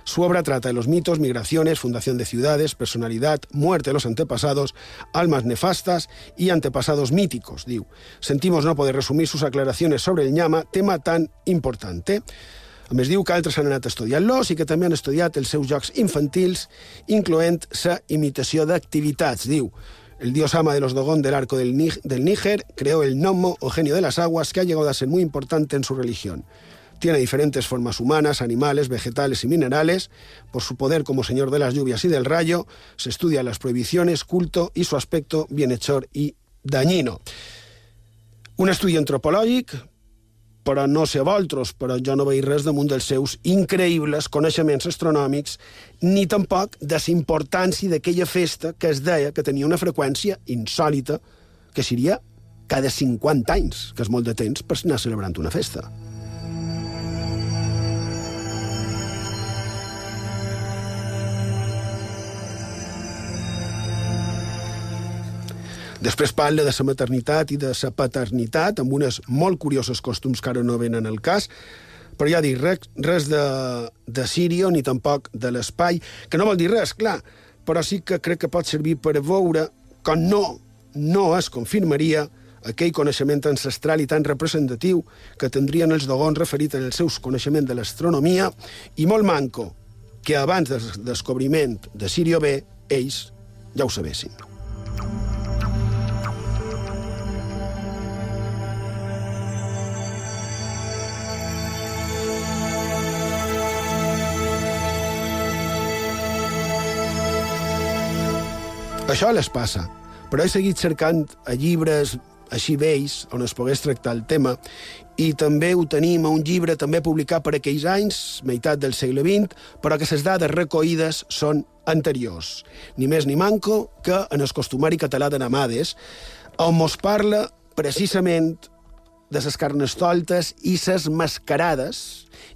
Su obra trata de los mitos, migraciones, fundación de ciudades, personalidad, muerte de los antepasados, almas nefastas y antepasados míticos, diu. Sentimos no poder resumir sus aclaraciones sobre el ñama, tema tan importante. A més, diu que altres han anat estudiant-los i que també han estudiat els seus jocs infantils, incloent sa imitació d'activitats. Diu, el dios ama de los Dogón del arco del, Níger creó el gnomo o genio de las aguas que ha llegado a ser muy importante en su religión. Tiene diferentes formas humanas, animales, vegetales y minerales. Por su poder como señor de las lluvias y del rayo, se estudian las prohibiciones, culto y su aspecto bienhechor y dañino. Un estudi antropològic, però no sé vosaltres, però jo no veig res damunt dels seus increïbles coneixements astronòmics, ni tampoc de la importància d'aquella festa que es deia que tenia una freqüència insòlita, que seria cada 50 anys, que és molt de temps per anar celebrant una festa. Després parla de la maternitat i de la paternitat, amb unes molt curiosos costums que ara no venen al cas, però ja dic, res, res de, de Sirio ni tampoc de l'espai, que no vol dir res, clar, però sí que crec que pot servir per veure que no, no es confirmaria aquell coneixement ancestral i tan representatiu que tindrien els dogons referit en els seus coneixements de l'astronomia i molt manco que abans del descobriment de Sirio B ells ja ho sabessin. Això les passa, però he seguit cercant a llibres així vells, on es pogués tractar el tema, i també ho tenim a un llibre també publicat per aquells anys, meitat del segle XX, però que les dades recollides són anteriors. Ni més ni manco que en el costumari català de Namades, on mos parla precisament de les carnestoltes i les mascarades,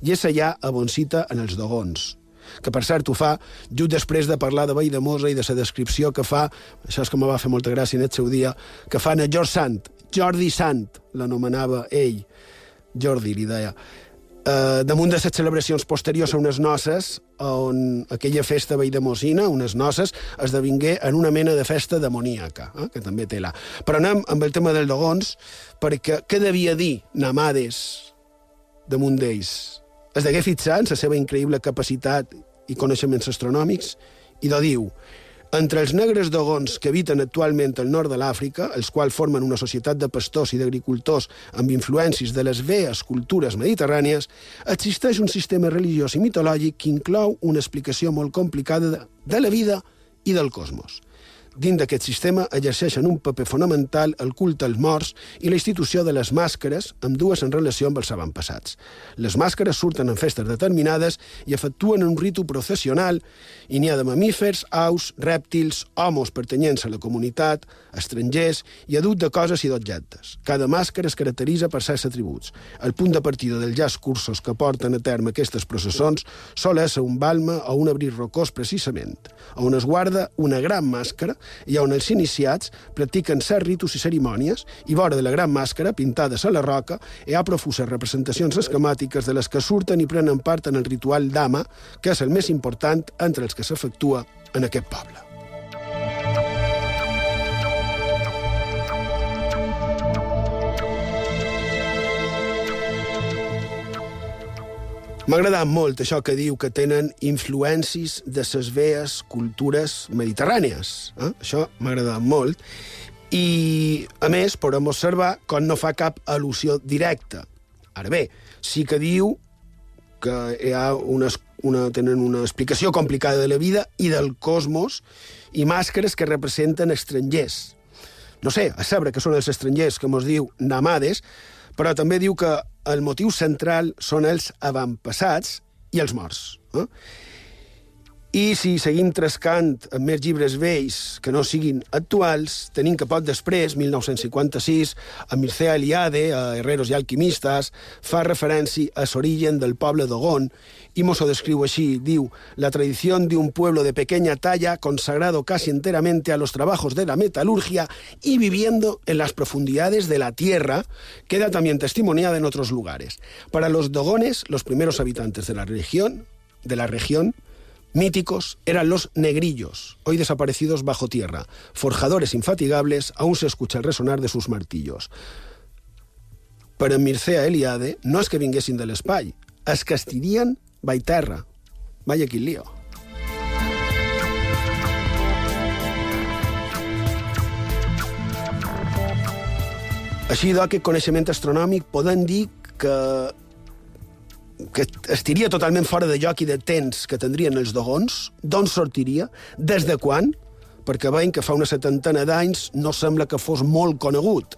i és allà a Boncita en els dogons que per cert ho fa just després de parlar de Vall de Mosa i de la descripció que fa, això és que me va fer molta gràcia en el seu dia, que fan a George Sant, Jordi Sant, l'anomenava ell, Jordi li deia, eh, damunt de les celebracions posteriors a unes noces, on aquella festa veïdemosina, unes noces, esdevingué en una mena de festa demoníaca, eh, que també té la. Però anem amb el tema dels dogons, perquè què devia dir Namades damunt d'ells? Es degué fixar en la seva increïble capacitat i coneixements astronòmics i de diu entre els negres dogons que habiten actualment al nord de l'Àfrica, els quals formen una societat de pastors i d'agricultors amb influències de les vees cultures mediterrànies, existeix un sistema religiós i mitològic que inclou una explicació molt complicada de, la vida i del cosmos. Dins d'aquest sistema exerceixen un paper fonamental el culte als morts i la institució de les màscares, amb dues en relació amb els avantpassats. Les màscares surten en festes determinades i efectuen un ritu processional i n'hi ha de mamífers, aus, rèptils, homes pertanyents a la comunitat, estrangers i adults de coses i d'objectes. Cada màscara es caracteritza per certs atributs. El punt de partida dels llaç cursos que porten a terme aquestes processons sol ser un balma o un abril rocós precisament, on es guarda una gran màscara i on els iniciats practiquen certs ritus i cerimònies i vora de la gran màscara, pintades a la roca, hi ha profuses representacions esquemàtiques de les que surten i prenen part en el ritual d'ama, que és el més important entre els que s'efectua en aquest poble. M'ha agradat molt això que diu que tenen influències de les vees cultures mediterrànies. Eh? Això m'ha agradat molt. I, a més, podem observar com no fa cap al·lusió directa. Ara bé, sí que diu que hi ha una, una, tenen una explicació complicada de la vida i del cosmos i màscares que representen estrangers. No sé, a saber que són els estrangers, que mos diu namades, però també diu que el motiu central són els avantpassats i els morts. Eh? I si seguim trascant amb més llibres vells que no siguin actuals, tenim que poc després, 1956, a Mircea Eliade, a Herreros i Alquimistes, fa referència a l'origen del poble d'Ogon i mos ho descriu així, diu, la tradició d'un pueblo de pequeña talla consagrado casi enteramente a los trabajos de la metalurgia y viviendo en las profundidades de la tierra, queda también testimoniada en otros lugares. Para los dogones, los primeros habitantes de la región, de la región míticos eran los negrillos, hoy desaparecidos bajo tierra. Forjadores infatigables, aún se escucha el resonar de sus martillos. Però en Mircea Eliade no és que vinguessin de l'espai, és que estirien by terra. Vaya quin lío. Així, doncs, aquest coneixement astronòmic podem dir que que estiria totalment fora de lloc i de temps que tindrien els dogons, d'on sortiria, des de quan, perquè veiem que fa una setantena d'anys no sembla que fos molt conegut.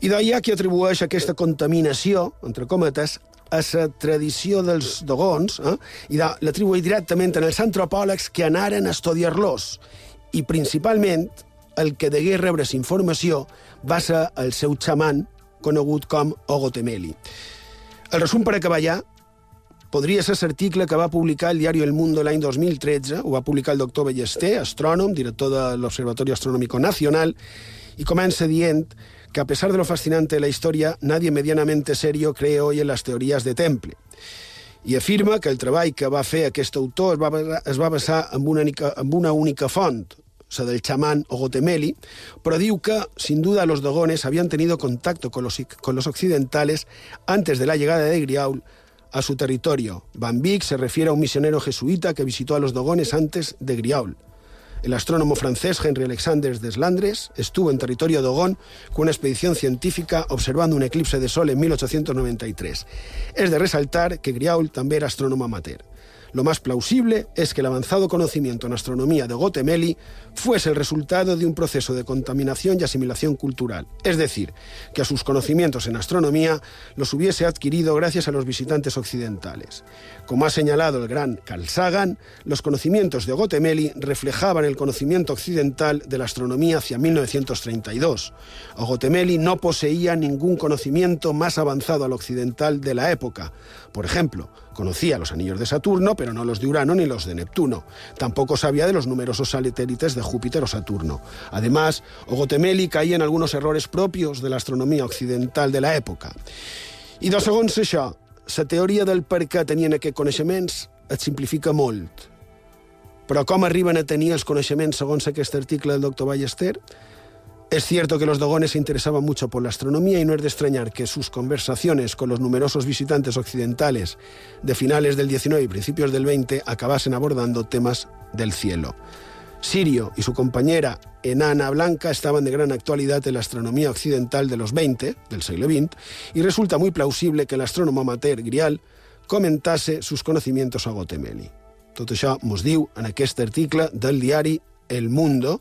I d'ahir qui atribueix aquesta contaminació, entre cometes, a la tradició dels dogons, eh? i l'atribueix directament en els antropòlegs que anaren a estudiar-los. I principalment el que degué rebre informació va ser el seu xaman, conegut com Ogotemeli. El resum per acabar ja podria ser l'article que va publicar el diari El Mundo l'any 2013, ho va publicar el doctor Ballester, astrònom, director de l'Observatorio Astronómico Nacional, y comença dient que a pesar de lo fascinante de la historia, nadie medianamente serio cree hoy en las teorías de Temple. I afirma que el treball que va fer aquest autor es va, es va basar en una, en una única font, la del chamán Ogotemeli, pero diu que, sin duda, los dogones habían tenido contacto con los, con los occidentales antes de la llegada de Griaul a su territorio. Van Vic se refiere a un misionero jesuita que visitó a los dogones antes de Griaul. El astrónomo francés Henry Alexander Deslandres estuvo en territorio Dogón con una expedición científica observando un eclipse de sol en 1893. Es de resaltar que Griaul también era astrónomo amateur. Lo más plausible es que el avanzado conocimiento en astronomía de Gotemeli fuese el resultado de un proceso de contaminación y asimilación cultural, es decir, que a sus conocimientos en astronomía los hubiese adquirido gracias a los visitantes occidentales. Como ha señalado el gran Carl Sagan, los conocimientos de Gotemeli reflejaban el conocimiento occidental de la astronomía hacia 1932. Gotemeli no poseía ningún conocimiento más avanzado al occidental de la época. Por ejemplo, conocía los anillos de Saturno, pero no los de Urano ni los de Neptuno. Tampoco sabía de los numerosos satélites de Júpiter o Saturno. Además, Ogotemeli caía en algunos errores propios de la astronomía occidental de la època. I de segons això, la teoria del per què tenien aquests coneixements et simplifica molt. Però com arriben a tenir els coneixements segons aquest article del doctor Ballester? Es cierto que los dogones se interesaban mucho por la astronomía y no es de extrañar que sus conversaciones con los numerosos visitantes occidentales de finales del 19 y principios del 20 acabasen abordando temas del cielo. Sirio y su compañera enana blanca estaban de gran actualidad en la astronomía occidental de los 20, del siglo XX, y resulta muy plausible que el astrónomo amateur Grial comentase sus conocimientos a Gotemeli. Tot això mos diu en article del diari El Mundo,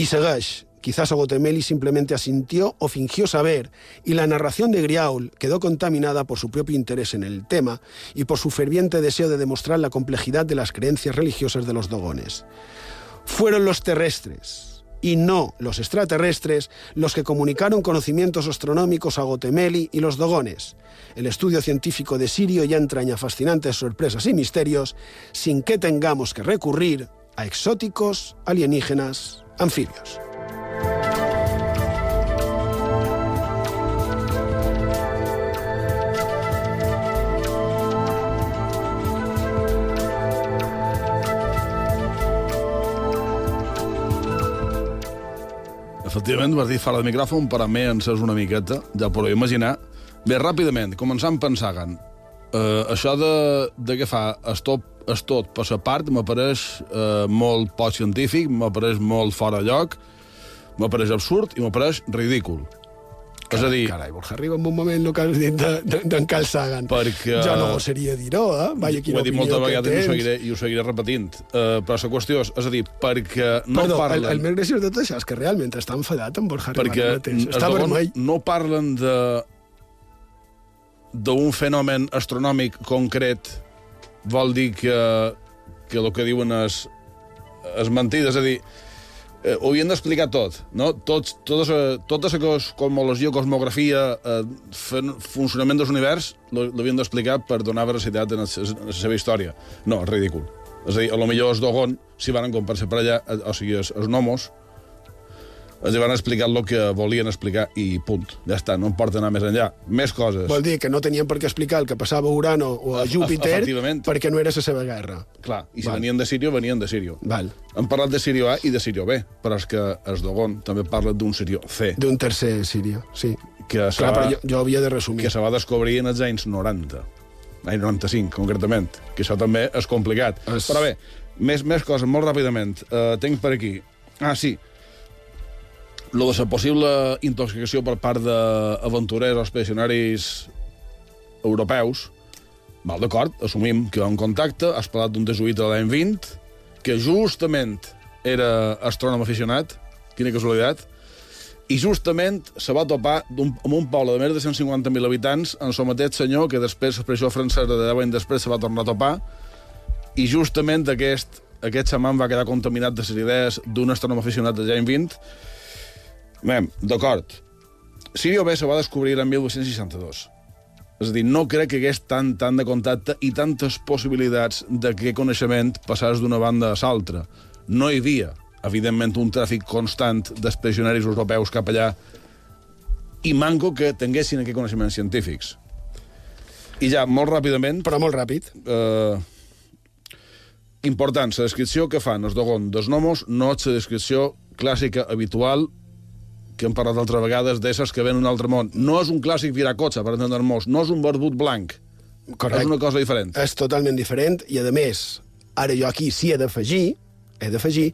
y segueix, quizás Ogotemeli simplemente asintió o fingió saber, y la narración de Griaul quedó contaminada por su propio interés en el tema y por su ferviente deseo de demostrar la complejidad de las creencias religiosas de los dogones. Fueron los terrestres, y no los extraterrestres, los que comunicaron conocimientos astronómicos a Gotemeli y los dogones. El estudio científico de Sirio ya entraña fascinantes sorpresas y misterios, sin que tengamos que recurrir a exóticos alienígenas anfibios. Efectivament, vas dir fora de micròfon, per a mi en saps una miqueta, ja podeu imaginar. Bé, ràpidament, començant pensant, Uh, això de, de que fa es es tot per la part m'apareix uh, molt poc científic, m'apareix molt fora de lloc, m'apareix absurd i m'apareix ridícul. És a dir, Carai, Borja, arriba en un moment que has dit d'en de, de, Carl Sagan. Perquè- Jo no seria dir-ho, eh? Vaja, ho quina he dit moltes vegades i ho seguiré, i ho seguiré repetint. Uh, però la qüestió és, és a dir, perquè no Perdó, parlen... el, el més graciós de tot això és que realment està enfadat amb Borja perquè mateix. els Està vermell. no parlen de d'un fenomen astronòmic concret vol dir que, que el que diuen és, és mentida, és a dir, eh, ho havien d'explicar tot, no? Tots, la, tota la cos, cosmologia, cosmografia, eh, funcionament dels univers, l'havien d'explicar per donar veracitat en, en la seva història. No, és ridícul. És a dir, a lo millor els Dogon, si van comparar-se per allà, eh, o sigui, els, els Nomos, els van explicar el que volien explicar i punt. Ja està, no em porta anar més enllà. Més coses. Vol dir que no tenien per què explicar el que passava a Urano o a Júpiter perquè no era la seva guerra. Clar, i si Val. venien de Sirio, venien de Sirio. Val. Hem parlat de Sirio A i de Sirio B, però és que es Dogon també parla d'un Sirio C, D'un tercer Síria, sí. que Clar, va, però jo, jo havia de resumir. que se va descobrir en els anys 90. L'any 95, concretament. Que això també és complicat. És- Però bé, més, més coses, molt ràpidament. Uh, tenc per aquí... Ah, sí. Lo de la possible intoxicació per part d'aventurers o expedicionaris europeus, val d'acord, assumim que hi ha un contacte, has parlat d'un jesuïta de l'any 20, que justament era astrònom aficionat, quina casualitat, i justament se va topar un, amb un poble de més de 150.000 habitants en el mateix senyor que després, l'expressió francesa de 10 anys després, se va tornar a topar i justament aquest, aquest xaman va quedar contaminat de les idees d'un astrònom aficionat de l'any 20. Bé, d'acord. Sirio B se va descobrir en 1262. És a dir, no crec que hi hagués tant, tant de contacte i tantes possibilitats de que aquest coneixement passés d'una banda a l'altra. No hi havia, evidentment, un tràfic constant d'expedicionaris europeus cap allà i manco que tinguessin aquests coneixements científics. I ja, molt ràpidament, Però molt ràpid. eh, important, la descripció que fan els Dogon dels nomos no és la descripció clàssica habitual que hem parlat altres vegades d'éssers que ven un altre món. No és un clàssic viracotxa, per entendre-nos, no és un barbut blanc. Correcte. És una cosa diferent. És totalment diferent i, a més, ara jo aquí sí he d'afegir he d'afegir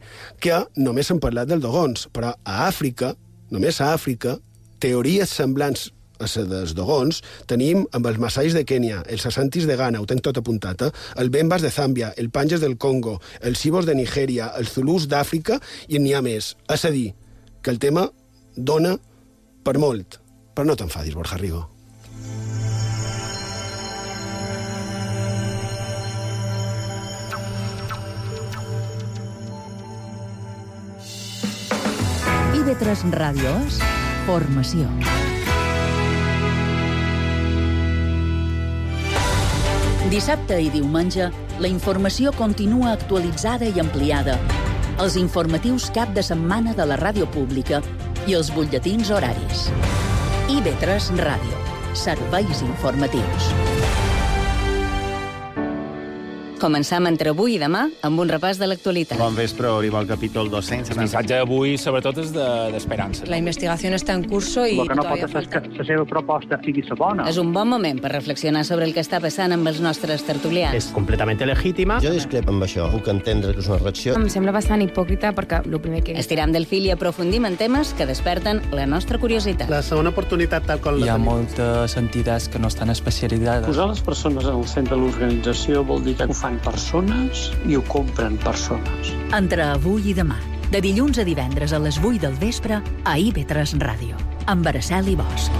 que només s'han parlat dels dogons, però a Àfrica, només a Àfrica, teories semblants a les dels dogons tenim amb els Masais de Kènia, els Assantis de Ghana, ho tenc tot apuntat, eh? el Bembas de Zàmbia, el Panges del Congo, els Sibos de Nigèria, els Zulus d'Àfrica i n'hi ha més. És a dir, que el tema dona per molt. Però no t'enfadis, Borja Rigo. IB3 Ràdio formació. Dissabte i diumenge, la informació continua actualitzada i ampliada. Els informatius cap de setmana de la ràdio pública i els butlletins horaris. IB3 Ràdio. Serveis informatius. Començam entre avui i demà amb un repàs de l'actualitat. Bon vespre, arriba el capítol 200. El missatge d'avui, sobretot, és d'esperança. De, La investigació està en curso i El que no pot ser que la seva proposta sigui la bona. És un bon moment per reflexionar sobre el que està passant amb els nostres tertulians. És completament legítima. Jo discrepo amb això. Puc entendre que és una reacció. Em sembla bastant hipòcrita perquè el primer que... Estiram del fil i aprofundim en temes que desperten la nostra curiositat. La segona oportunitat, tal com Hi la ha tenim. moltes entitats que no estan especialitzades. Posar les persones en el centre de l'organització vol dir que ho fan persones i ho compren persones. Entre avui i demà, de dilluns a divendres a les 8 del vespre, a IB3 Ràdio, amb Araceli Bosch.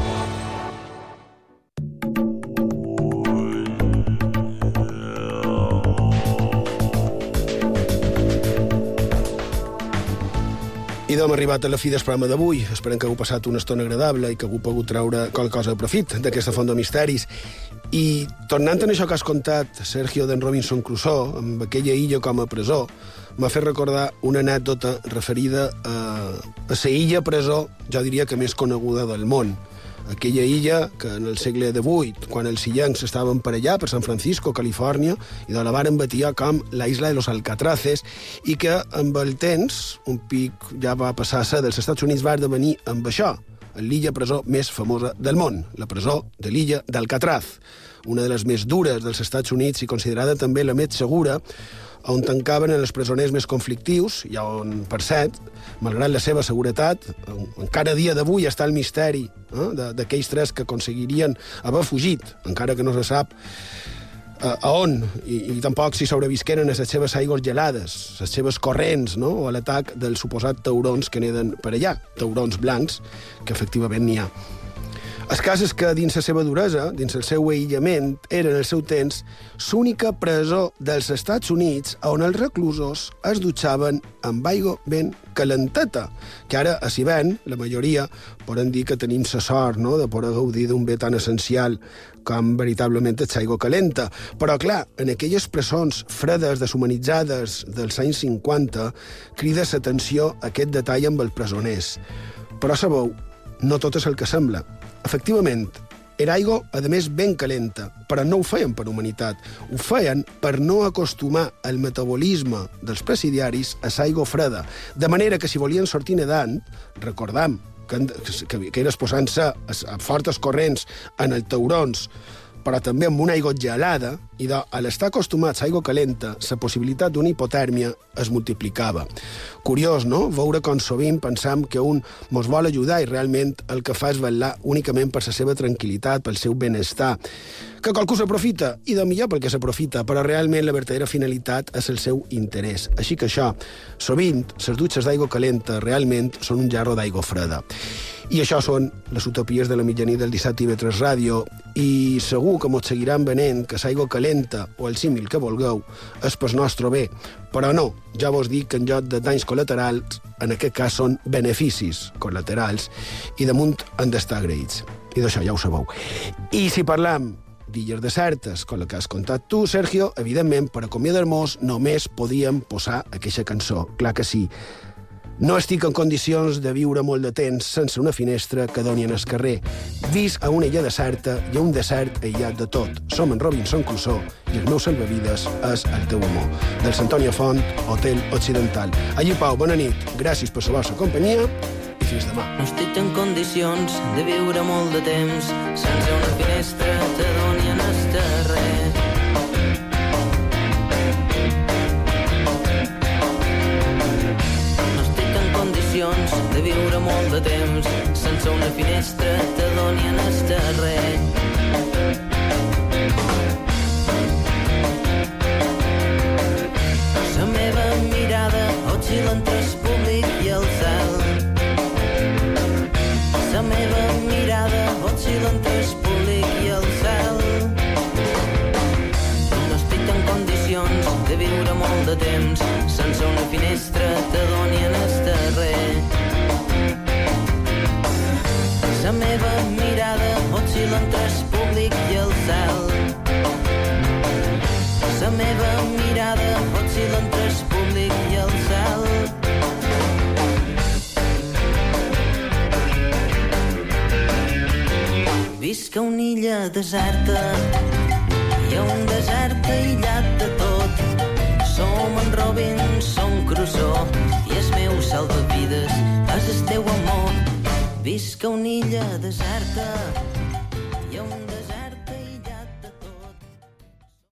I hem arribat a la fi del programa d'avui. Esperem que hagueu passat una estona agradable i que hagueu pogut treure qualque cosa de profit d'aquesta font de misteris. I tornant a això que has contat, Sergio, d'en Robinson Crusoe, amb aquella illa com a presó, m'ha fet recordar una anècdota referida a, a la illa presó, jo diria que més coneguda del món. Aquella illa que en el segle XVIII, quan els illencs estaven per allà, per San Francisco, Califòrnia, i de la varen batiar com la isla de los Alcatraces, i que amb el temps, un pic ja va passar a ser dels Estats Units, va esdevenir amb això, en l'illa presó més famosa del món, la presó de l'illa d'Alcatraz, una de les més dures dels Estats Units i considerada també la més segura, on tancaven els presoners més conflictius i on, per cert, malgrat la seva seguretat, encara dia d'avui està el misteri eh, d'aquells tres que aconseguirien haver fugit, encara que no se sap a, a on, i, i tampoc si sobrevisqueren a les seves aigües gelades, les seves corrents, no? o a l'atac dels suposats taurons que neden per allà, taurons blancs, que efectivament n'hi ha. El cas és que, dins la seva duresa, dins el seu aïllament, era en el seu temps l'única presó dels Estats Units on els reclusos es dutxaven amb aigua ben calenteta, que ara, a ven, la majoria poden dir que tenim la sort no?, de poder gaudir d'un bé tan essencial com veritablement és aigua calenta. Però, clar, en aquelles presons fredes, deshumanitzades dels anys 50, crida l'atenció aquest detall amb els presoners. Però sabeu, no tot és el que sembla. Efectivament, era aigua, a més, ben calenta, però no ho feien per humanitat. Ho feien per no acostumar el metabolisme dels presidiaris a l'aigua freda. De manera que si volien sortir nedant, recordam que, que, que era posant-se a fortes corrents en els taurons, però també amb una aigua gelada, i de, a l'estar acostumats a aigua calenta, la possibilitat d'una hipotèrmia es multiplicava. Curiós, no?, veure com sovint pensam que un mos vol ajudar i realment el que fa és vetllar únicament per la seva tranquil·litat, pel seu benestar. Que qualcú s'aprofita, i de millor pel que s'aprofita, però realment la verdadera finalitat és el seu interès. Així que això, sovint, les dutxes d'aigua calenta realment són un jarro d'aigua freda. I això són les utopies de la mitjanit del 17 TV3 Ràdio i segur que mos seguiran venent que l'aigua calenta o el símil que vulgueu és per nostre bé. Però no, ja vos dic que en lloc de danys col·laterals, en aquest cas són beneficis col·laterals i damunt han d'estar agraïts. I d'això ja ho sabeu. I si parlam d'illes desertes, com la que has contat tu, Sergio, evidentment, per acomiadar-nos només podíem posar aquesta cançó. Clar que sí. No estic en condicions de viure molt de temps sense una finestra que doni en el carrer. Vis a una illa deserta i a un desert aïllat de tot. Som en Robinson Crusoe i el meu salvavides és el teu amor. Del Antonio Font, Hotel Occidental. Allí, Pau, bona nit. Gràcies per la vostra companyia i fins demà. No estic en condicions de viure molt de temps sense una finestra que doni en el carrer. Condicions de viure molt de temps sense una finestra que doni en el carrer. La meva mirada oscil·la entre el públic i el cel. La meva mirada oscil·la entre el públic i el cel. No estic en condicions de viure molt de temps sense una finestra que doni en el carrer. La meva mirada oscil·la entre el públic i el cel. La meva mirada oscil·la entre el públic i el cel. Visc a una illa deserta i un desert aïllat de tot. En Robinson Crusoe i el meu salvavides és el teu amor. Visc a una illa deserta